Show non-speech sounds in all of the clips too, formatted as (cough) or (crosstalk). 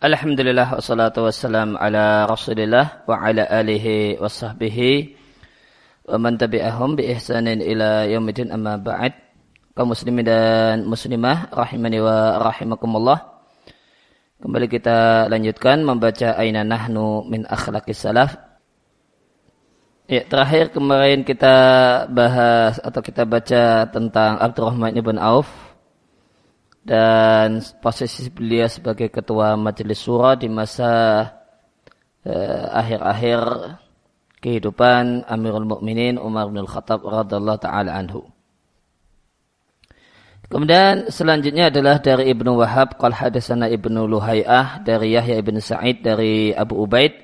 Alhamdulillah wassalatu wassalam ala rasulillah wa ala alihi wa sahbihi wa man tabi'ahum bi ihsanin ila yaumidin amma ba'd. Kaum muslimin dan muslimah rahimani wa rahimakumullah. Kembali kita lanjutkan membaca aina nahnu min akhlaqis salaf. Ya terakhir kemarin kita bahas atau kita baca tentang Abdurrahman ibn Auf dan posisi beliau sebagai ketua majelis surah di masa eh, akhir-akhir eh, kehidupan Amirul Mukminin Umar bin Khattab radhiallahu taala anhu. Kemudian selanjutnya adalah dari Ibnu Wahab qal hadatsana Ibnu Luhai'ah dari Yahya ibn Sa'id dari Abu Ubaid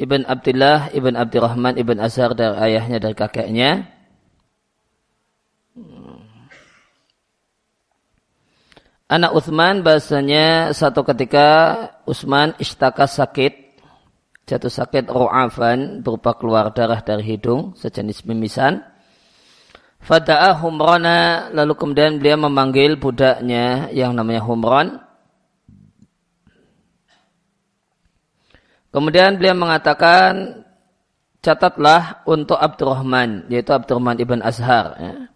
Ibn Abdullah Ibn Abdurrahman Ibn Azhar dari ayahnya dari kakeknya Anak Uthman bahasanya satu ketika Utsman istaka sakit jatuh sakit ru'afan berupa keluar darah dari hidung sejenis mimisan. Fada'a Humrana lalu kemudian beliau memanggil budaknya yang namanya Humran. Kemudian beliau mengatakan catatlah untuk Abdurrahman yaitu Abdurrahman ibn Azhar ya.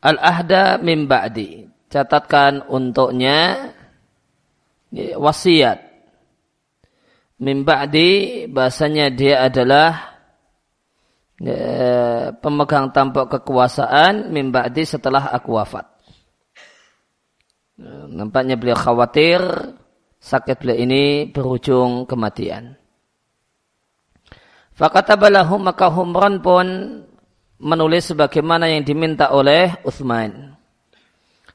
Al-ahda min ba'di catatkan untuknya wasiat. Min ba'di bahasanya dia adalah ya, pemegang tampuk kekuasaan min ba'di setelah aku wafat. Nampaknya beliau khawatir sakit beliau ini berujung kematian. Fakatabalahu maka Humran pun menulis sebagaimana yang diminta oleh Uthman.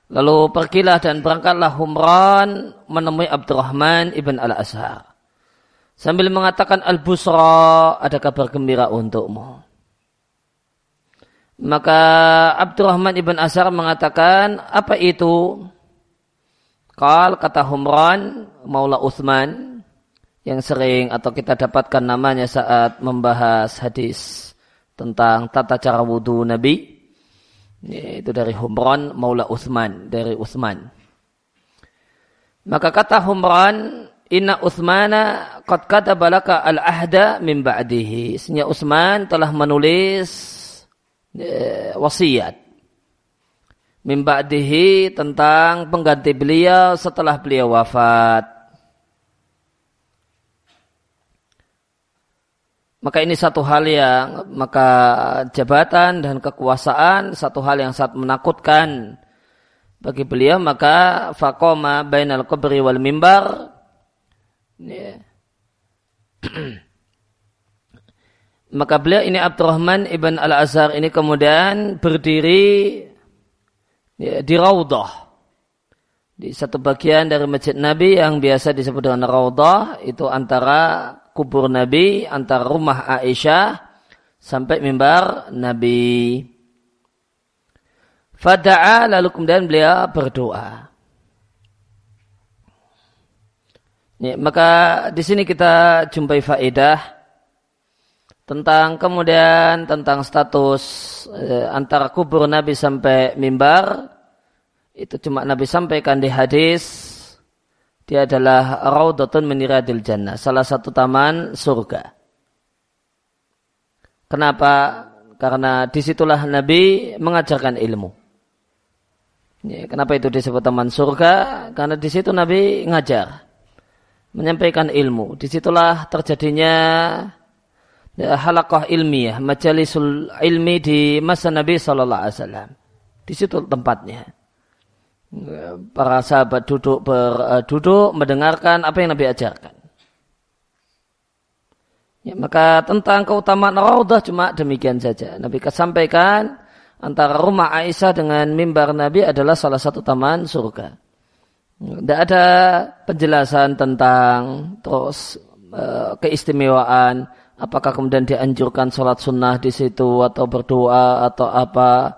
Lalu pergilah dan berangkatlah Humran menemui Abdurrahman ibn al-Azhar. Sambil mengatakan Al-Busra, ada kabar gembira untukmu. Maka Abdurrahman ibn Azhar mengatakan, apa itu? Kal kata Humran, Maula Uthman, yang sering atau kita dapatkan namanya saat membahas hadis tentang tata cara wudhu Nabi itu dari Humran Maula Uthman dari Uthman. Maka kata Humran, Inna Uthmana qad kataba laka al-ahda min ba'dihi. Sesungguhnya Uthman telah menulis e, wasiat min ba'dihi tentang pengganti beliau setelah beliau wafat. Maka ini satu hal yang maka jabatan dan kekuasaan satu hal yang sangat menakutkan bagi beliau maka fakoma bainal kubri wal mimbar ya. (clears throat) maka beliau ini Abdurrahman ibn al Azhar ini kemudian berdiri ya, di raudah di satu bagian dari masjid Nabi yang biasa disebut dengan raudah itu antara kubur Nabi antara rumah Aisyah sampai mimbar Nabi. Fada'a lalu kemudian beliau berdoa. Ya, maka di sini kita jumpai faedah tentang kemudian tentang status eh, antara kubur Nabi sampai mimbar itu cuma Nabi sampaikan di hadis dia adalah raudhatun min jannah, salah satu taman surga. Kenapa? Karena di situlah Nabi mengajarkan ilmu. Ya, kenapa itu disebut taman surga? Karena di situ Nabi ngajar, menyampaikan ilmu. Di situlah terjadinya ya, halakah ilmiah, majalisul ilmi di masa Nabi Shallallahu Alaihi Wasallam. Di situ tempatnya para sahabat duduk ber, uh, duduk mendengarkan apa yang Nabi ajarkan. Ya, maka tentang keutamaan raudah cuma demikian saja. Nabi sampaikan antara rumah Aisyah dengan mimbar Nabi adalah salah satu taman surga. Tidak ada penjelasan tentang terus uh, keistimewaan apakah kemudian dianjurkan sholat sunnah di situ atau berdoa atau apa.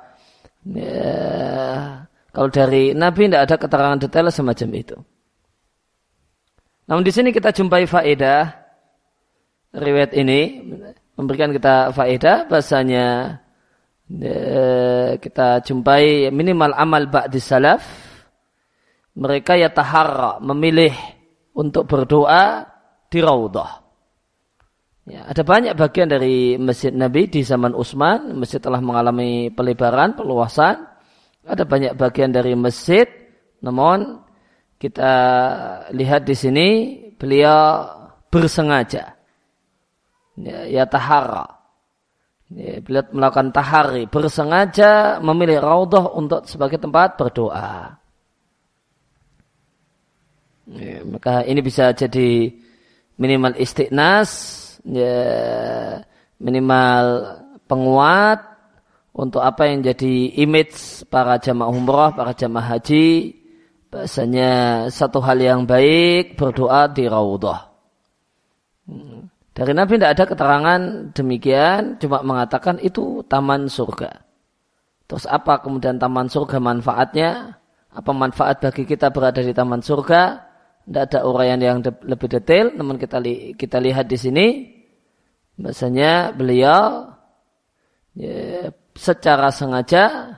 Ya, kalau dari Nabi tidak ada keterangan detail semacam itu. Namun di sini kita jumpai faedah riwayat ini memberikan kita faedah bahasanya eh, kita jumpai minimal amal ba'di salaf mereka ya taharra memilih untuk berdoa di Raudhah. Ya, ada banyak bagian dari Masjid Nabi di zaman Utsman, masjid telah mengalami pelebaran, perluasan. Ada banyak bagian dari masjid, namun kita lihat di sini beliau bersengaja ya, ya tahara. Ya, beliau melakukan tahari, bersengaja memilih Raudhah untuk sebagai tempat berdoa. Ya, maka ini bisa jadi minimal istiqnas ya, minimal penguat untuk apa yang jadi image para jamaah umrah, para jamaah haji. Bahasanya satu hal yang baik berdoa di Raudhah. Hmm. Dari Nabi tidak ada keterangan demikian, cuma mengatakan itu taman surga. Terus apa kemudian taman surga manfaatnya? Apa manfaat bagi kita berada di taman surga? Tidak ada uraian yang lebih detail, namun kita li kita lihat di sini Bahasanya beliau ya, secara sengaja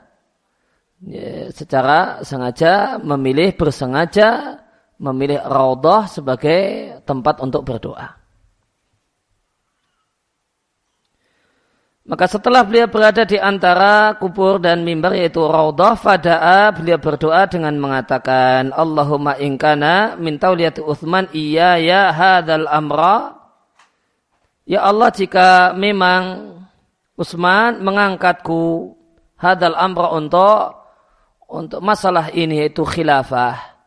ya, secara sengaja memilih bersengaja memilih raudhah sebagai tempat untuk berdoa. Maka setelah beliau berada di antara kubur dan mimbar yaitu raudhah fada'a beliau berdoa dengan mengatakan Allahumma inkana min tauliyati Uthman iya ya hadzal amra Ya Allah jika memang Utsman mengangkatku hadal amra untuk untuk masalah ini yaitu khilafah.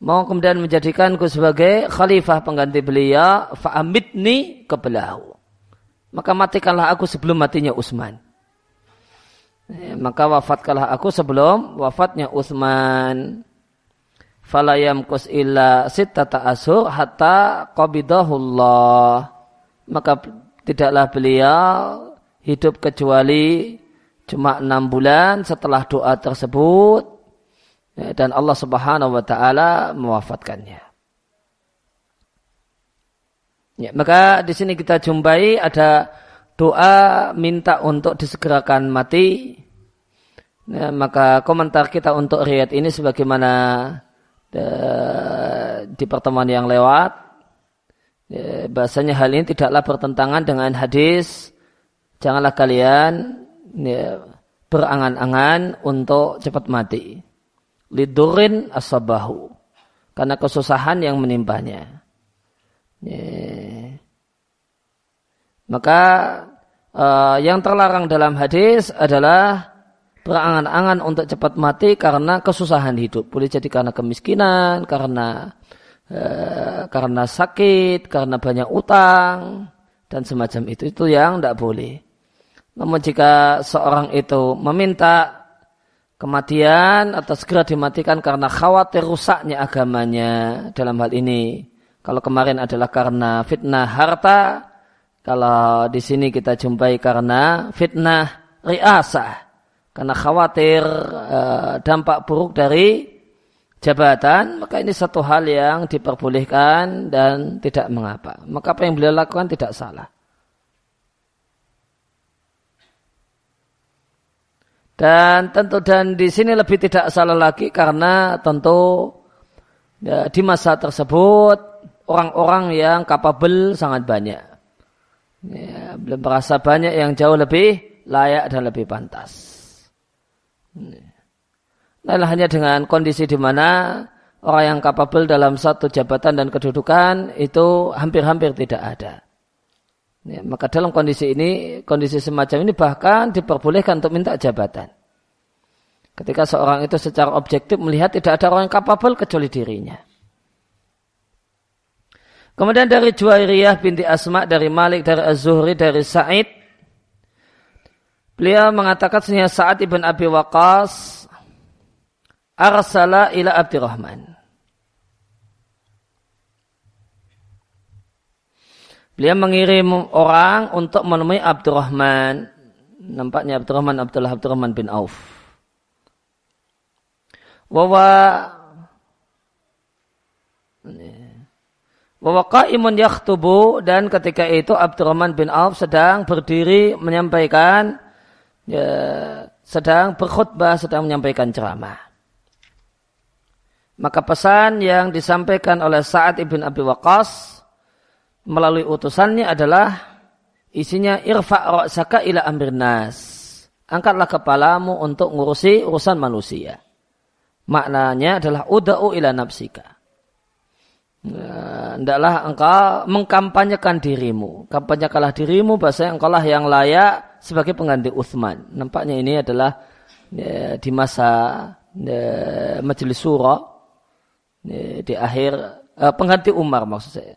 Mau kemudian menjadikanku sebagai khalifah pengganti beliau fa'amitni kebelahu maka matikanlah aku sebelum matinya Utsman ya, maka wafatkanlah aku sebelum wafatnya Utsman falayam kus illa sittata asur hatta qabidahullah. Maka tidaklah beliau hidup kecuali cuma enam bulan setelah doa tersebut ya, dan Allah Subhanahu wa taala mewafatkannya. Ya, maka di sini kita jumpai ada doa minta untuk disegerakan mati. Ya, maka komentar kita untuk riat ini sebagaimana eh, di pertemuan yang lewat ya, bahasanya hal ini tidaklah bertentangan dengan hadis janganlah kalian ya, berangan-angan untuk cepat mati lidurin asabahu karena kesusahan yang menimpanya ya. maka uh, yang terlarang dalam hadis adalah berangan-angan untuk cepat mati karena kesusahan hidup boleh jadi karena kemiskinan karena Eh, karena sakit, karena banyak utang, dan semacam itu. Itu yang tidak boleh. Namun jika seorang itu meminta kematian atau segera dimatikan karena khawatir rusaknya agamanya dalam hal ini. Kalau kemarin adalah karena fitnah harta, kalau di sini kita jumpai karena fitnah riasah, karena khawatir uh, dampak buruk dari jabatan, maka ini satu hal yang diperbolehkan dan tidak mengapa. Maka apa yang beliau lakukan tidak salah. Dan tentu dan di sini lebih tidak salah lagi karena tentu ya, di masa tersebut orang-orang yang kapabel sangat banyak. Ya, belum merasa banyak yang jauh lebih layak dan lebih pantas. Lain hanya dengan kondisi di mana orang yang kapabel dalam satu jabatan dan kedudukan itu hampir-hampir tidak ada. Ya, maka dalam kondisi ini, kondisi semacam ini bahkan diperbolehkan untuk minta jabatan. Ketika seorang itu secara objektif melihat tidak ada orang yang kapabel kecuali dirinya. Kemudian dari Juwairiyah binti Asma, dari Malik, dari Az-Zuhri, dari Sa'id. Beliau mengatakan sebenarnya Sa'ad ibn Abi Waqas arsala ila Abdurrahman. Beliau mengirim orang untuk menemui Abdurrahman. Nampaknya Abdurrahman Abdullah Abdurrahman bin Auf. Wawa Wawa qaimun yakhtubu dan ketika itu Abdurrahman bin Auf sedang berdiri menyampaikan ya, sedang berkhutbah, sedang menyampaikan ceramah. Maka pesan yang disampaikan oleh Sa'ad ibn Abi Waqqas melalui utusannya adalah isinya irfa' ra'saka ila amir nas. Angkatlah kepalamu untuk ngurusi urusan manusia. Maknanya adalah uda'u ila nafsika. Hendaklah nah, engkau mengkampanyekan dirimu. Kampanyekanlah dirimu, bahasa engkau lah yang layak sebagai pengganti Uthman. Nampaknya ini adalah ya, di masa ya, majelis surah, ya, di akhir uh, pengganti Umar maksud saya.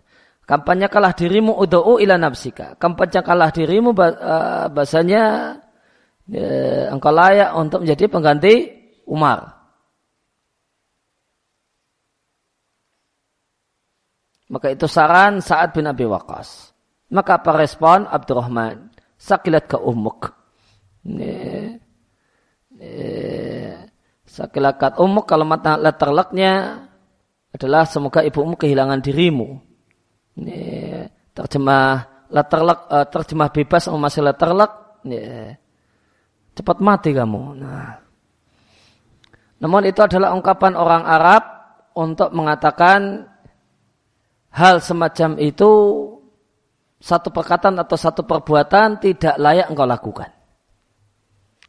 Kampanyekanlah dirimu uda'u ila nafsika. Kampanyekanlah dirimu uh, bahasanya ya, engkau layak untuk menjadi pengganti Umar. Maka itu saran Sa'ad bin Abi Waqqas. Maka apa respon Abdurrahman? Sakilat ke umuk. Sakilat ke umuk kalau mata letterleknya adalah semoga ibumu kehilangan dirimu. Terjemah letterlek, uh, terjemah bebas masih letterlek. Cepat mati kamu. Nah. Namun itu adalah ungkapan orang Arab untuk mengatakan hal semacam itu satu perkataan atau satu perbuatan tidak layak engkau lakukan.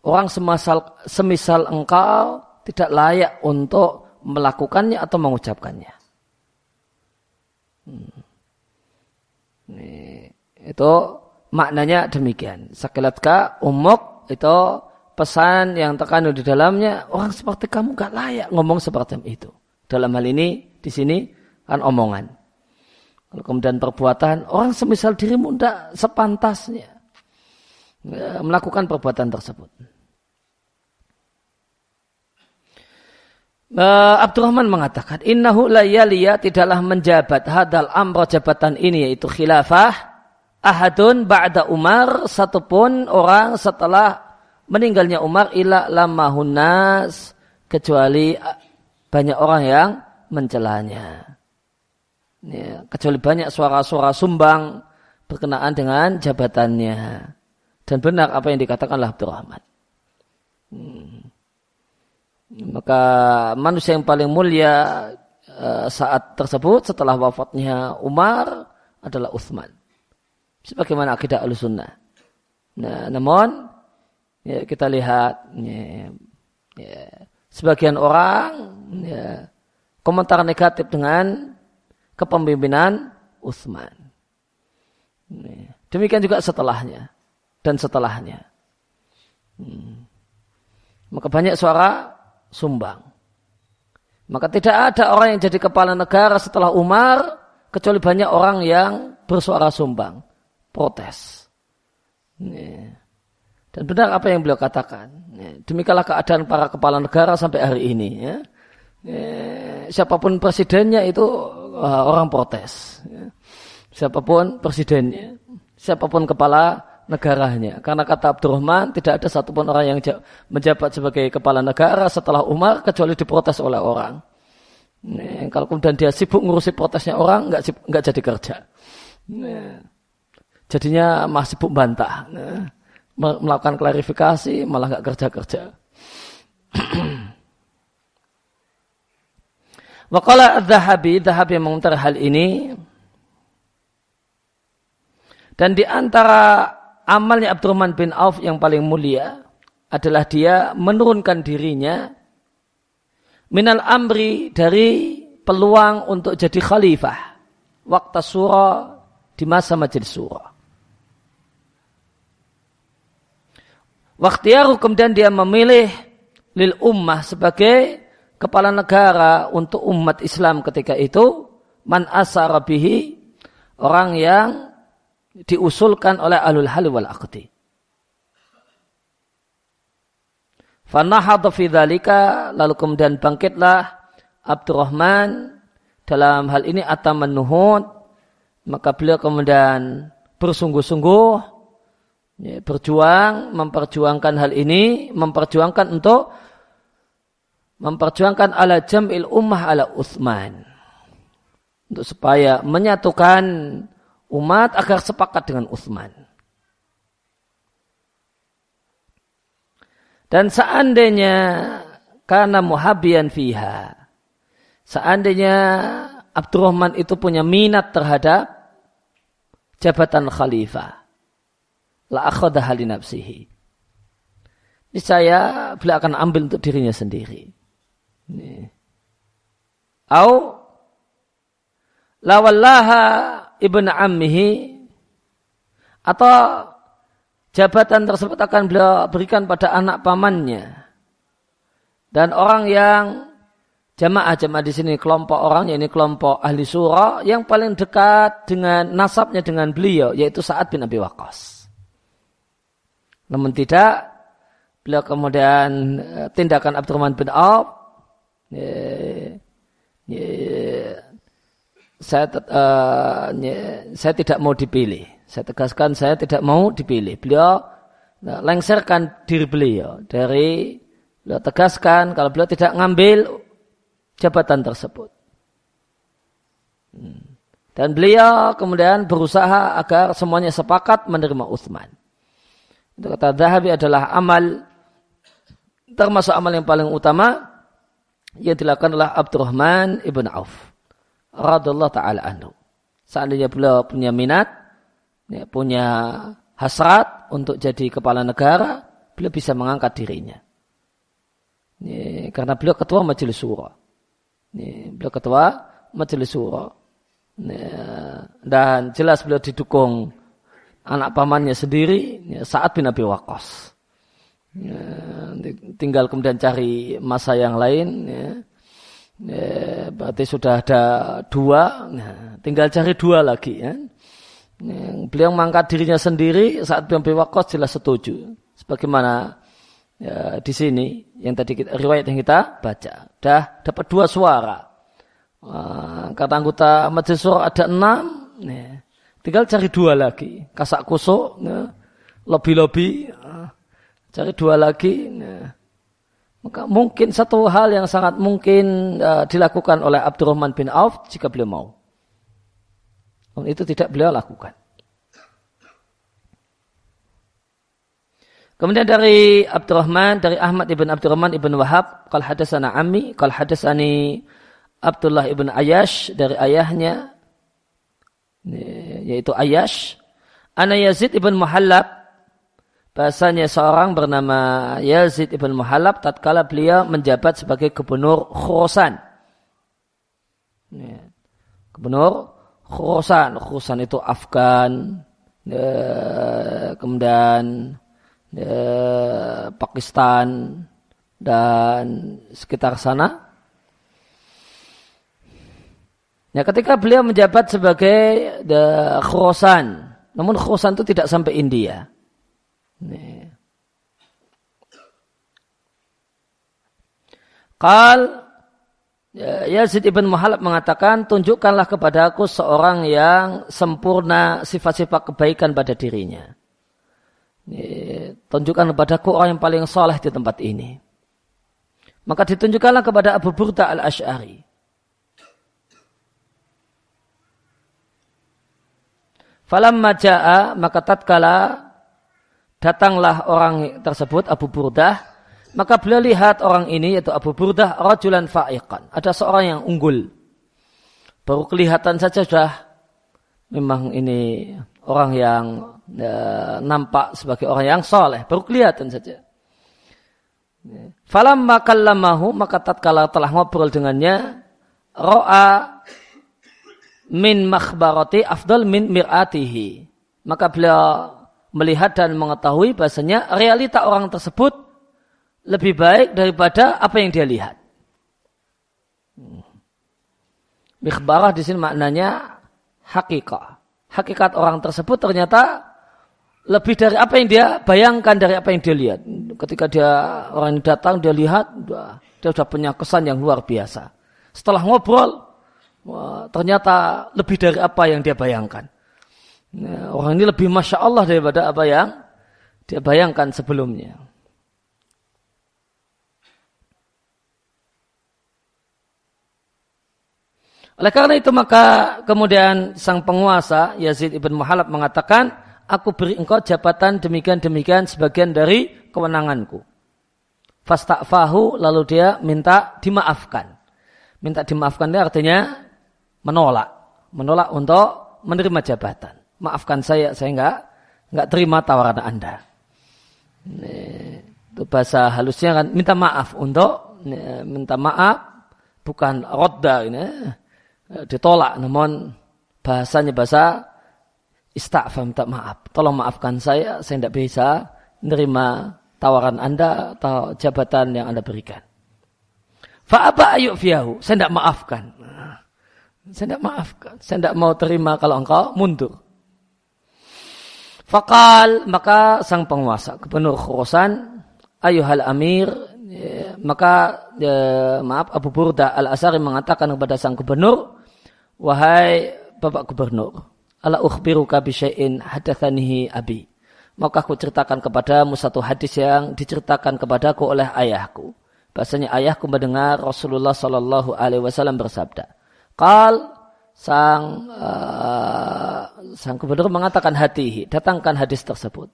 Orang semisal, semisal engkau tidak layak untuk melakukannya atau mengucapkannya. Hmm. Itu maknanya demikian. Sakilatka umuk itu pesan yang terkandung di dalamnya orang seperti kamu gak layak ngomong seperti itu. Dalam hal ini di sini kan omongan. Kalau kemudian perbuatan, orang semisal dirimu tidak sepantasnya ya, melakukan perbuatan tersebut. Uh, Abdurrahman mengatakan, Innahu la yaliya tidaklah menjabat hadal amro jabatan ini yaitu khilafah ahadun ba'da Umar satupun orang setelah meninggalnya Umar ila lamahunas kecuali banyak orang yang mencelanya. Ya, kecuali banyak suara-suara sumbang berkenaan dengan jabatannya. Dan benar apa yang dikatakan Abdurrahman. Hmm. Maka manusia yang paling mulia uh, saat tersebut setelah wafatnya Umar adalah Uthman sebagaimana akidah al-sunnah nah, namun ya, kita lihat ya, ya, sebagian orang ya, komentar negatif dengan kepemimpinan Utsman. Demikian juga setelahnya dan setelahnya. Hmm. Maka banyak suara sumbang. Maka tidak ada orang yang jadi kepala negara setelah Umar kecuali banyak orang yang bersuara sumbang, protes. Dan benar apa yang beliau katakan. Demikianlah keadaan para kepala negara sampai hari ini. Ya. Siapa pun presidennya itu uh, orang protes. Ya. Siapa pun presidennya, siapa pun kepala negaranya. Karena kata Abdurrahman, tidak ada satupun orang yang menjabat sebagai kepala negara setelah Umar kecuali diprotes oleh orang. Nih, kalau kemudian dia sibuk ngurusi protesnya orang, nggak nggak jadi kerja. Jadinya masih sibuk bantah. Nih, melakukan klarifikasi, malah nggak kerja kerja. (clears throat) Wakala Zahabi, Zahabi mengomentari hal ini. Dan di antara amalnya Abdurrahman bin Auf yang paling mulia adalah dia menurunkan dirinya minal amri dari peluang untuk jadi khalifah waktu surah di masa majelis surah. Waktu kemudian dia memilih lil ummah sebagai kepala negara untuk umat Islam ketika itu man asara bihi orang yang diusulkan oleh alul hal wal aqdi. Fanahadha fi lalu kemudian bangkitlah Abdurrahman dalam hal ini ataman nuhud maka beliau kemudian bersungguh-sungguh ya, berjuang memperjuangkan hal ini memperjuangkan untuk memperjuangkan ala jam'il ummah ala Uthman. Untuk supaya menyatukan umat agar sepakat dengan Uthman. Dan seandainya karena muhabian fiha. seandainya Abdurrahman itu punya minat terhadap jabatan khalifah, la akhadaha li nafsihi. Niscaya beliau akan ambil untuk dirinya sendiri. Au lawallaha ibn ammihi atau jabatan tersebut akan beliau berikan pada anak pamannya dan orang yang jamaah jamaah di sini kelompok orang ini kelompok ahli surah yang paling dekat dengan nasabnya dengan beliau yaitu Sa'ad bin Abi Waqqas. Namun tidak beliau kemudian eh, tindakan Abdurrahman bin Auf ya, ya, saya uh, saya tidak mau dipilih. Saya tegaskan saya tidak mau dipilih. Beliau nah, lengserkan diri beliau dari beliau tegaskan kalau beliau tidak ngambil jabatan tersebut. Hmm. Dan beliau kemudian berusaha agar semuanya sepakat menerima Utsman. Itu kata Zahabi adalah amal termasuk amal yang paling utama yang dilakukan oleh Abdurrahman ibn Auf radhiallahu taala anhu. Seandainya beliau punya minat, ya, punya hasrat untuk jadi kepala negara, beliau bisa mengangkat dirinya. Ya, karena beliau ketua majelis surah. Ya, beliau ketua majelis surah. Dan jelas beliau didukung anak pamannya sendiri saat bin Abi Waqqas. Tinggal kemudian cari masa yang lain ya, Ya, berarti sudah ada dua, nah, tinggal cari dua lagi. Ya. Ya, beliau mengangkat dirinya sendiri saat beliau Waqqas jelas setuju. Sebagaimana ya, di sini yang tadi kita, riwayat yang kita baca. Dah dapat dua suara. Nah, kata anggota majelis ada enam. Ya. Tinggal cari dua lagi. Kasak kusuk, ya. lobby-lobby. Ya. Cari dua lagi. Ya maka mungkin satu hal yang sangat mungkin uh, dilakukan oleh Abdurrahman bin Auf jika beliau mau. Itu tidak beliau lakukan. Kemudian dari Abdurrahman, dari Ahmad ibn Abdurrahman ibn Wahab, kal hadasana Ami, kal hadasani Abdullah ibn Ayash dari ayahnya, yaitu Ayash. Ana Yazid ibn Muhallab bahasanya seorang bernama Yazid ibn Muhalab tatkala beliau menjabat sebagai gubernur Khurasan. Ya. Gubernur Khurasan, Khurasan itu Afgan, ya, kemudian ya, Pakistan dan sekitar sana. Ya, ketika beliau menjabat sebagai Khurasan, namun Khurasan itu tidak sampai India. Kal ya, Yazid ibn Muhalab mengatakan, tunjukkanlah kepadaku seorang yang sempurna sifat-sifat kebaikan pada dirinya. Tunjukkan kepadaku orang yang paling soleh di tempat ini. Maka ditunjukkanlah kepada Abu Burda al-Ash'ari. Falamma ja'a maka tatkala datanglah orang tersebut Abu Burdah. Maka beliau lihat orang ini yaitu Abu Burdah rajulan fa'iqan. Ada seorang yang unggul. Baru kelihatan saja sudah. Memang ini orang yang ya, nampak sebagai orang yang soleh. Baru kelihatan saja. Falam makallamahu maka tatkala telah ngobrol dengannya ro'a min makhbarati afdal min mir'atihi. Maka beliau melihat dan mengetahui bahasanya realita orang tersebut lebih baik daripada apa yang dia lihat. Mikhbarah di sini maknanya hakikat. Hakikat orang tersebut ternyata lebih dari apa yang dia bayangkan dari apa yang dia lihat. Ketika dia orang yang datang dia lihat, dia sudah punya kesan yang luar biasa. Setelah ngobrol, ternyata lebih dari apa yang dia bayangkan. Nah, orang ini lebih masya Allah daripada apa yang dia bayangkan sebelumnya. Oleh karena itu maka kemudian sang penguasa Yazid ibn Muhalab mengatakan, aku beri engkau jabatan demikian-demikian sebagian dari kewenanganku. Fasta'fahu lalu dia minta dimaafkan. Minta dimaafkan itu artinya menolak. Menolak untuk menerima jabatan. Maafkan saya, saya enggak enggak terima tawaran Anda. Itu bahasa halusnya kan minta maaf untuk minta maaf bukan rodda ini ditolak namun bahasanya bahasa istaghfar minta maaf. Tolong maafkan saya, saya tidak bisa menerima tawaran Anda atau jabatan yang Anda berikan. Fa'aba ayuk fiyahu. Saya tidak maafkan. Saya tidak maafkan. Saya tidak mau terima kalau engkau mundur. Fakal maka sang penguasa gubernur Khurasan ayuhal amir ya, maka ya, maaf Abu Burda al Asari mengatakan kepada sang gubernur wahai bapak gubernur ala ukhbiruka bisyai'in hadatsanihi abi maka aku ceritakan kepadamu satu hadis yang diceritakan kepadaku oleh ayahku Bahasanya ayahku mendengar Rasulullah Shallallahu Alaihi Wasallam bersabda. Kal sang uh, sang gubernur mengatakan hatihi, datangkan hadis tersebut.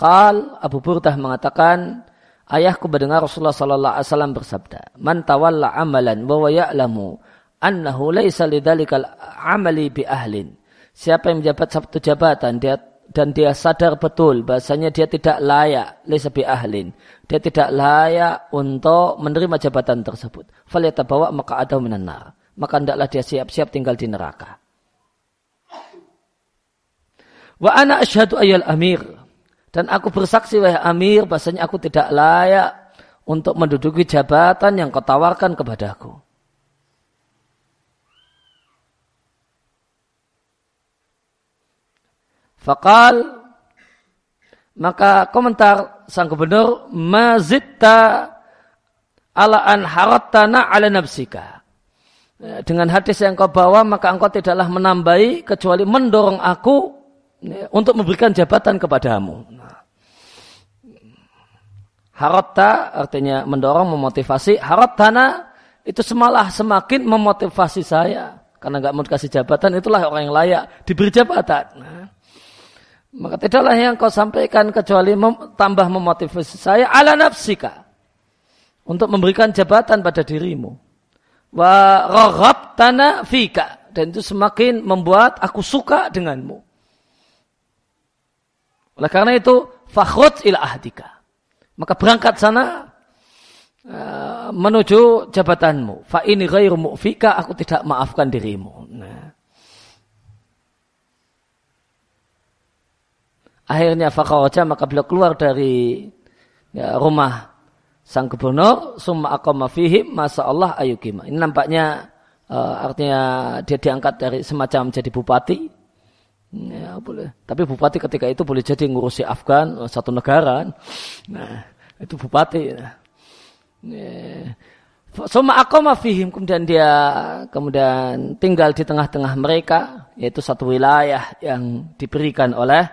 Kal Abu Burdah mengatakan, ayahku mendengar Rasulullah Sallallahu Alaihi Wasallam bersabda, man tawalla amalan wa ya'lamu annahu laisa lidzalikal amali bi ahlin. Siapa yang menjabat satu jabatan dia dan dia sadar betul bahasanya dia tidak layak lebih ahlin dia tidak layak untuk menerima jabatan tersebut bawa maka ada minanar maka hendaklah dia siap-siap tinggal di neraka. Wa ana asyhadu ayal amir. Dan aku bersaksi wahai amir bahasanya aku tidak layak untuk menduduki jabatan yang kau tawarkan kepadaku. Fakal maka komentar sang gubernur mazitta ala an haratana ala nafsika. Ya, dengan hadis yang kau bawa maka engkau tidaklah menambahi kecuali mendorong aku ya, untuk memberikan jabatan kepadamu. Harotta artinya mendorong, memotivasi. Harotana itu semalah semakin memotivasi saya. Karena nggak mau dikasih jabatan, itulah orang yang layak diberi jabatan. Nah, maka tidaklah yang kau sampaikan kecuali mem tambah memotivasi saya ala nafsika. Untuk memberikan jabatan pada dirimu. Wa tanah fika. Dan itu semakin membuat aku suka denganmu. Oleh karena itu, fakhud ila ahdika. Maka berangkat sana uh, menuju jabatanmu. Fa ini ghairu mu'fika, aku tidak maafkan dirimu. Nah. Akhirnya fakharaja maka beliau keluar dari ya, rumah sang gubernur summa aqama fihi masa Allah ayukima. Ini nampaknya uh, artinya dia diangkat dari semacam jadi bupati. Ya, boleh. Tapi bupati ketika itu boleh jadi ngurusi Afgan eh, satu negara. Nah, itu bupati. Ya. Suma akoma fihim kemudian dia kemudian tinggal di tengah-tengah mereka yaitu satu wilayah yang diberikan oleh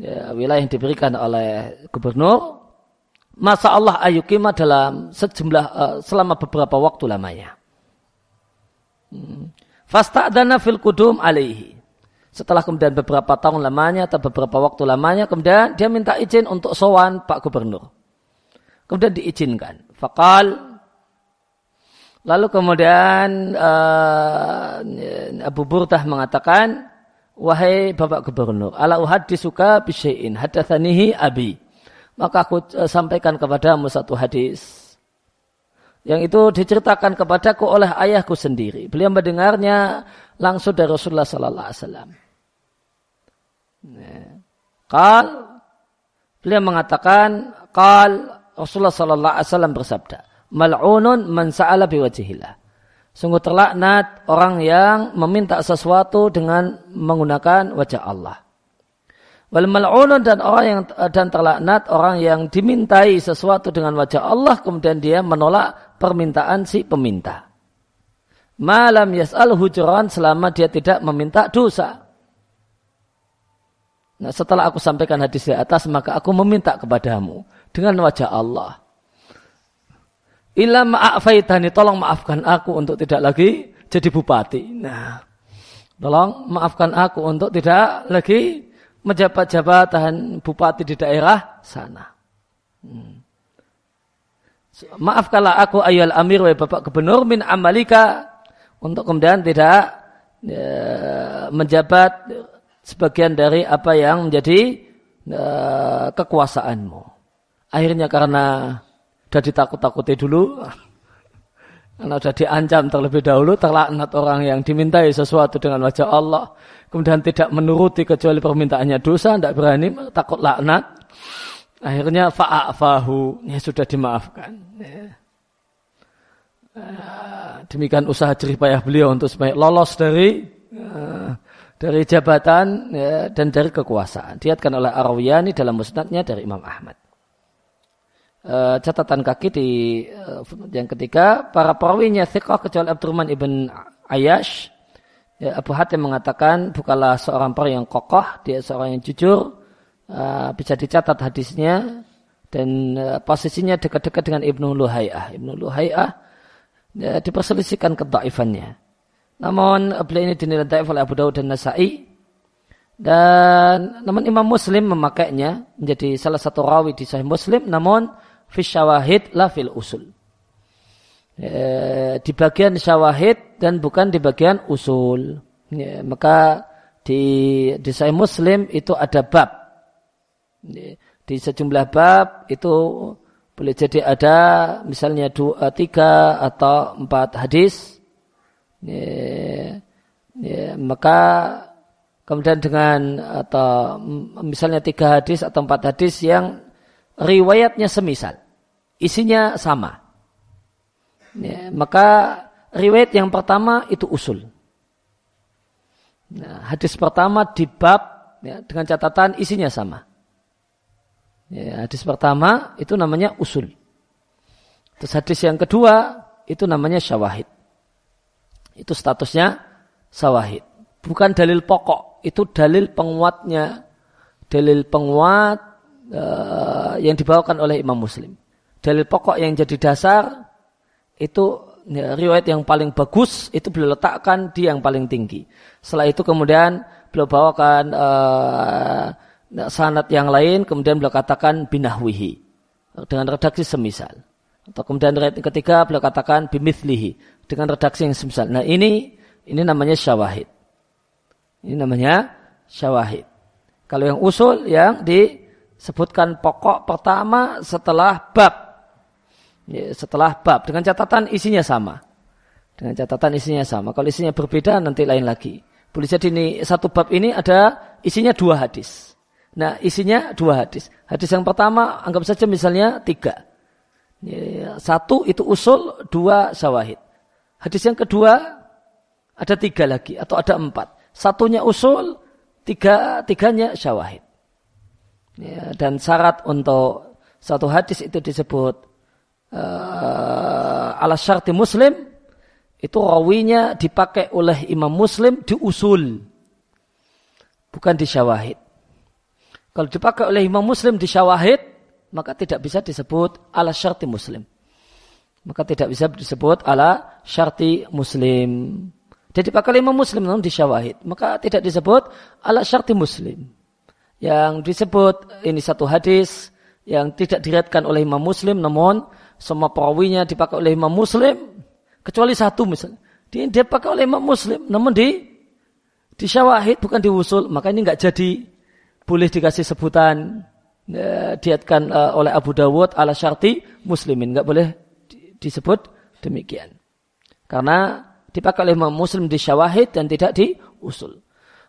ya, wilayah yang diberikan oleh gubernur masa Allah ayukima dalam sejumlah uh, selama beberapa waktu lamanya. Hmm. Fasta'dana fil kudum alaihi. Setelah kemudian beberapa tahun lamanya atau beberapa waktu lamanya, kemudian dia minta izin untuk sowan Pak Gubernur. Kemudian diizinkan. Fakal. Lalu kemudian uh, Abu Burtah mengatakan, wahai Bapak Gubernur, ala suka bisyai'in hadatsanihi abi. Maka aku uh, sampaikan kepadamu satu hadis yang itu diceritakan kepadaku oleh ayahku sendiri. Beliau mendengarnya langsung dari Rasulullah sallallahu alaihi wasallam. Kal beliau mengatakan kal Rasulullah sallallahu alaihi wasallam bersabda, "Mal'unun man sa'ala biwajhillah." Sungguh terlaknat orang yang meminta sesuatu dengan menggunakan wajah Allah. Wal mal'unun dan orang yang dan terlaknat orang yang dimintai sesuatu dengan wajah Allah kemudian dia menolak permintaan si peminta. Malam yas'al hujuran selama dia tidak meminta dosa. Nah, setelah aku sampaikan hadis di atas maka aku meminta kepadamu dengan wajah Allah. Ila ma'afaitani, tolong maafkan aku untuk tidak lagi jadi bupati. Nah, tolong maafkan aku untuk tidak lagi menjabat jabatan bupati di daerah sana. Hmm. maafkanlah aku ayol amir wa bapak gubernur min amalika untuk kemudian tidak ya, menjabat sebagian dari apa yang menjadi ya, kekuasaanmu. Akhirnya karena sudah ditakut-takuti dulu, karena sudah diancam terlebih dahulu, terlaknat orang yang dimintai sesuatu dengan wajah Allah, kemudian tidak menuruti kecuali permintaannya dosa, tidak berani, takut laknat. Akhirnya fa'afahu, ya sudah dimaafkan. Ya. Ah, demikian usaha jerih payah beliau untuk supaya lolos dari uh, dari jabatan ya, dan dari kekuasaan. Diatkan oleh Arwiyani dalam musnadnya dari Imam Ahmad. Uh, catatan kaki di uh, yang ketiga, para perawinya thiqah kecuali Abdurrahman ibn Ayash. Ya, Abu Hatim mengatakan bukanlah seorang perawi yang kokoh, dia seorang yang jujur, uh, bisa dicatat hadisnya dan uh, posisinya dekat-dekat dengan Ibnu Luhayah. Ibnu Luhayah ya, diperselisihkan kedaifannya. Namun beliau ini dinilai daif oleh Abu Dawud dan Nasai. Dan namun Imam Muslim memakainya menjadi salah satu rawi di Sahih Muslim. Namun fi syawahid la fil usul. Ya, di bagian syawahid dan bukan di bagian usul. Ya, maka di di Sahih Muslim itu ada bab. Ya, di sejumlah bab itu boleh jadi ada misalnya dua, tiga atau empat hadis. Ya, ya, maka kemudian dengan atau misalnya tiga hadis atau empat hadis yang riwayatnya semisal, isinya sama. Ya, maka riwayat yang pertama itu usul. Nah, hadis pertama di bab ya, dengan catatan isinya sama. Ya, hadis pertama itu namanya usul. Terus hadis yang kedua itu namanya syawahid. Itu statusnya syawahid. Bukan dalil pokok, itu dalil penguatnya. Dalil penguat uh, yang dibawakan oleh Imam Muslim. Dalil pokok yang jadi dasar itu ya, riwayat yang paling bagus itu beliau letakkan di yang paling tinggi. Setelah itu kemudian beliau bawakan uh, sanat yang lain kemudian beliau katakan binahwihi dengan redaksi semisal. Atau kemudian ketiga beliau katakan bimithlihi dengan redaksi yang semisal. Nah ini ini namanya syawahid. Ini namanya syawahid. Kalau yang usul yang disebutkan pokok pertama setelah bab. Ya, setelah bab dengan catatan isinya sama. Dengan catatan isinya sama. Kalau isinya berbeda nanti lain lagi. Boleh jadi ini satu bab ini ada isinya dua hadis. Nah isinya dua hadis. Hadis yang pertama anggap saja misalnya tiga. Ya, satu itu usul, dua syawahid. Hadis yang kedua ada tiga lagi atau ada empat. Satunya usul, tiga tiganya syawahid. Ya, dan syarat untuk satu hadis itu disebut uh, ala syarti muslim itu rawinya dipakai oleh imam muslim di usul bukan di syawahid kalau dipakai oleh Imam Muslim di syawahid, maka tidak bisa disebut ala syarti Muslim. Maka tidak bisa disebut ala syarti Muslim. Jadi dipakai Imam Muslim namun di syawahid, maka tidak disebut ala syarti Muslim. Yang disebut ini satu hadis yang tidak diriatkan oleh Imam Muslim, namun semua perawinya dipakai oleh Imam Muslim, kecuali satu misalnya. Dia dipakai oleh Imam Muslim, namun di di syawahid bukan di usul, maka ini nggak jadi boleh dikasih sebutan uh, diatkan uh, oleh Abu Dawud ala syarti muslimin. Nggak boleh disebut demikian. Karena dipakai oleh Imam Muslim di syawahid dan tidak di usul.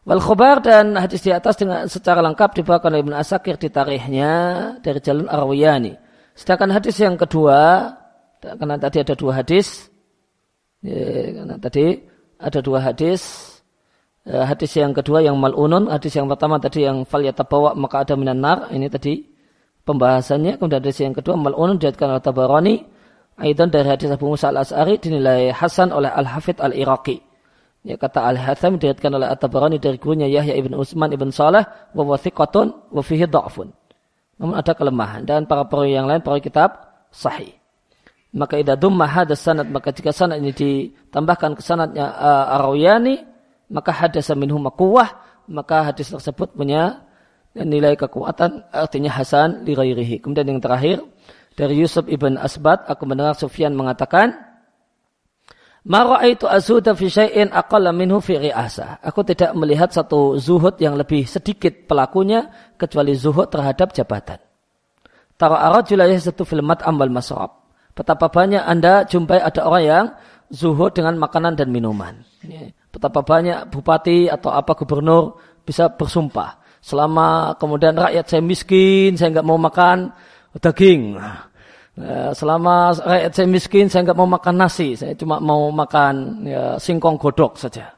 Wal khobar dan hadis di atas dengan secara lengkap dibawakan oleh Ibn Asakir di tarikhnya dari jalan Arwiyani. Sedangkan hadis yang kedua, karena tadi ada dua hadis, ya, karena tadi ada dua hadis, Eh, hadis yang kedua yang malunun, hadis yang pertama tadi yang fal yatabawa maka ada minan nar, ini tadi pembahasannya. Kemudian hadis yang kedua malunun diatkan oleh Tabarani, Aidan dari hadis Abu Musa al-As'ari dinilai Hasan oleh Al-Hafidh al-Iraqi. Ya, kata Al-Hatham diatkan oleh At-Tabarani dari gurunya Yahya ibn Utsman ibn Saleh wa wathiqatun wa fihi dha'fun. Namun ada kelemahan dan para perawi yang lain perawi kitab sahih. Maka idza dumma hadas sanad maka jika sanad ini ditambahkan ke sanadnya uh, Arawiyani maka hadasa minhum makuwah, maka hadis tersebut punya nilai kekuatan artinya hasan li ghairihi. Kemudian yang terakhir dari Yusuf ibn Asbat aku mendengar Sufyan mengatakan itu azuda fi syai'in aqalla minhu fi ri'asa. Aku tidak melihat satu zuhud yang lebih sedikit pelakunya kecuali zuhud terhadap jabatan. Tara arajula satu fil mat'am wal masrab. Betapa banyak Anda jumpai ada orang yang zuhud dengan makanan dan minuman. Betapa banyak bupati atau apa gubernur bisa bersumpah. Selama kemudian rakyat saya miskin, saya nggak mau makan daging. Ya, selama rakyat saya miskin, saya nggak mau makan nasi, saya cuma mau makan ya, singkong godok saja.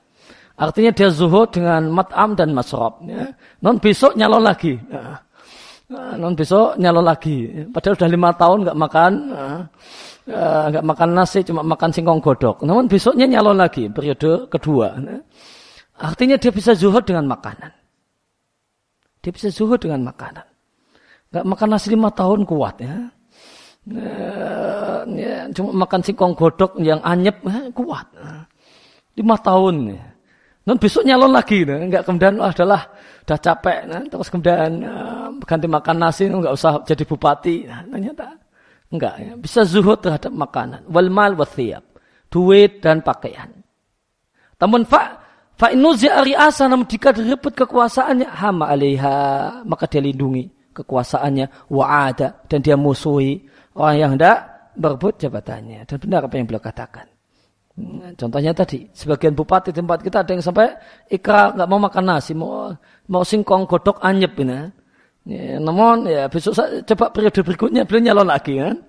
Artinya dia zuhud dengan mat'am dan masrob. Ya. Non besok nyalon lagi. Ya. Non besok nyalon lagi. Padahal sudah lima tahun nggak makan, ya, nggak makan nasi, cuma makan singkong godok. Namun besoknya nyalon lagi, periode kedua. Ya. Artinya dia bisa zuhud dengan makanan. Dia bisa zuhud dengan makanan. Nggak makan nasi lima tahun kuat ya ya, cuma makan singkong godok yang anyep eh, kuat. Lima tahun. Ya. Besok nyalon lagi, nah. enggak kemudian adalah udah capek, nah. terus kemudian uh, ganti makan nasi, enggak usah jadi bupati. Nah, ternyata enggak, ya. bisa zuhud terhadap makanan. Wal mal wathiab, duit dan pakaian. Namun fa fa ari asa namun jika direbut kekuasaannya hama alaiha maka dia lindungi kekuasaannya wa'ada dan dia musuhi orang yang hendak berebut jabatannya. Dan benar apa yang beliau katakan. Hmm, contohnya tadi, sebagian bupati tempat kita ada yang sampai ikra nggak mau makan nasi, mau mau singkong godok anyep ini. Ya, namun ya besok coba periode berikutnya beliau nyalon lagi kan.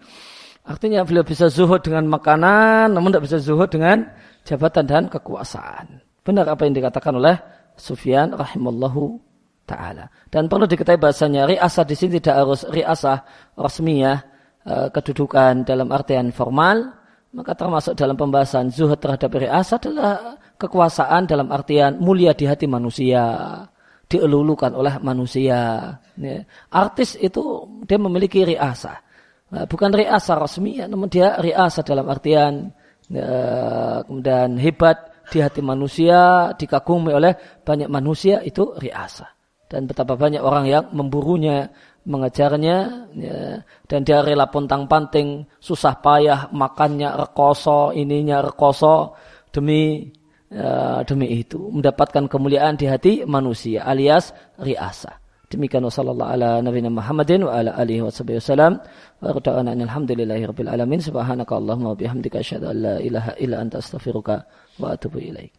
Artinya beliau bisa zuhud dengan makanan, namun tidak bisa zuhud dengan jabatan dan kekuasaan. Benar apa yang dikatakan oleh Sufyan rahimallahu taala. Dan perlu diketahui bahasanya riasah di sini tidak harus riasah resmiyah kedudukan dalam artian formal, maka termasuk dalam pembahasan zuhud terhadap riasa adalah kekuasaan dalam artian mulia di hati manusia, dielulukan oleh manusia. Ya. Artis itu dia memiliki riasa, nah, bukan riasa resmi, namun dia riasa dalam artian ya, kemudian hebat di hati manusia, dikagumi oleh banyak manusia itu riasa. Dan betapa banyak orang yang memburunya, mengejarnya ya, dan dia rela pontang panting susah payah makannya rekoso ininya rekoso. Demi ya, demi itu mendapatkan kemuliaan di hati manusia alias riasa. Demikian wasallallahu ala nabiyina Muhammadin wa ala alihi wasallam. Wa rada'ana alhamdulillahi rabbil alamin. Subhanaka allahumma wa bihamdika asyhadu an la ilaha illa anta astaghfiruka wa atubu ilaik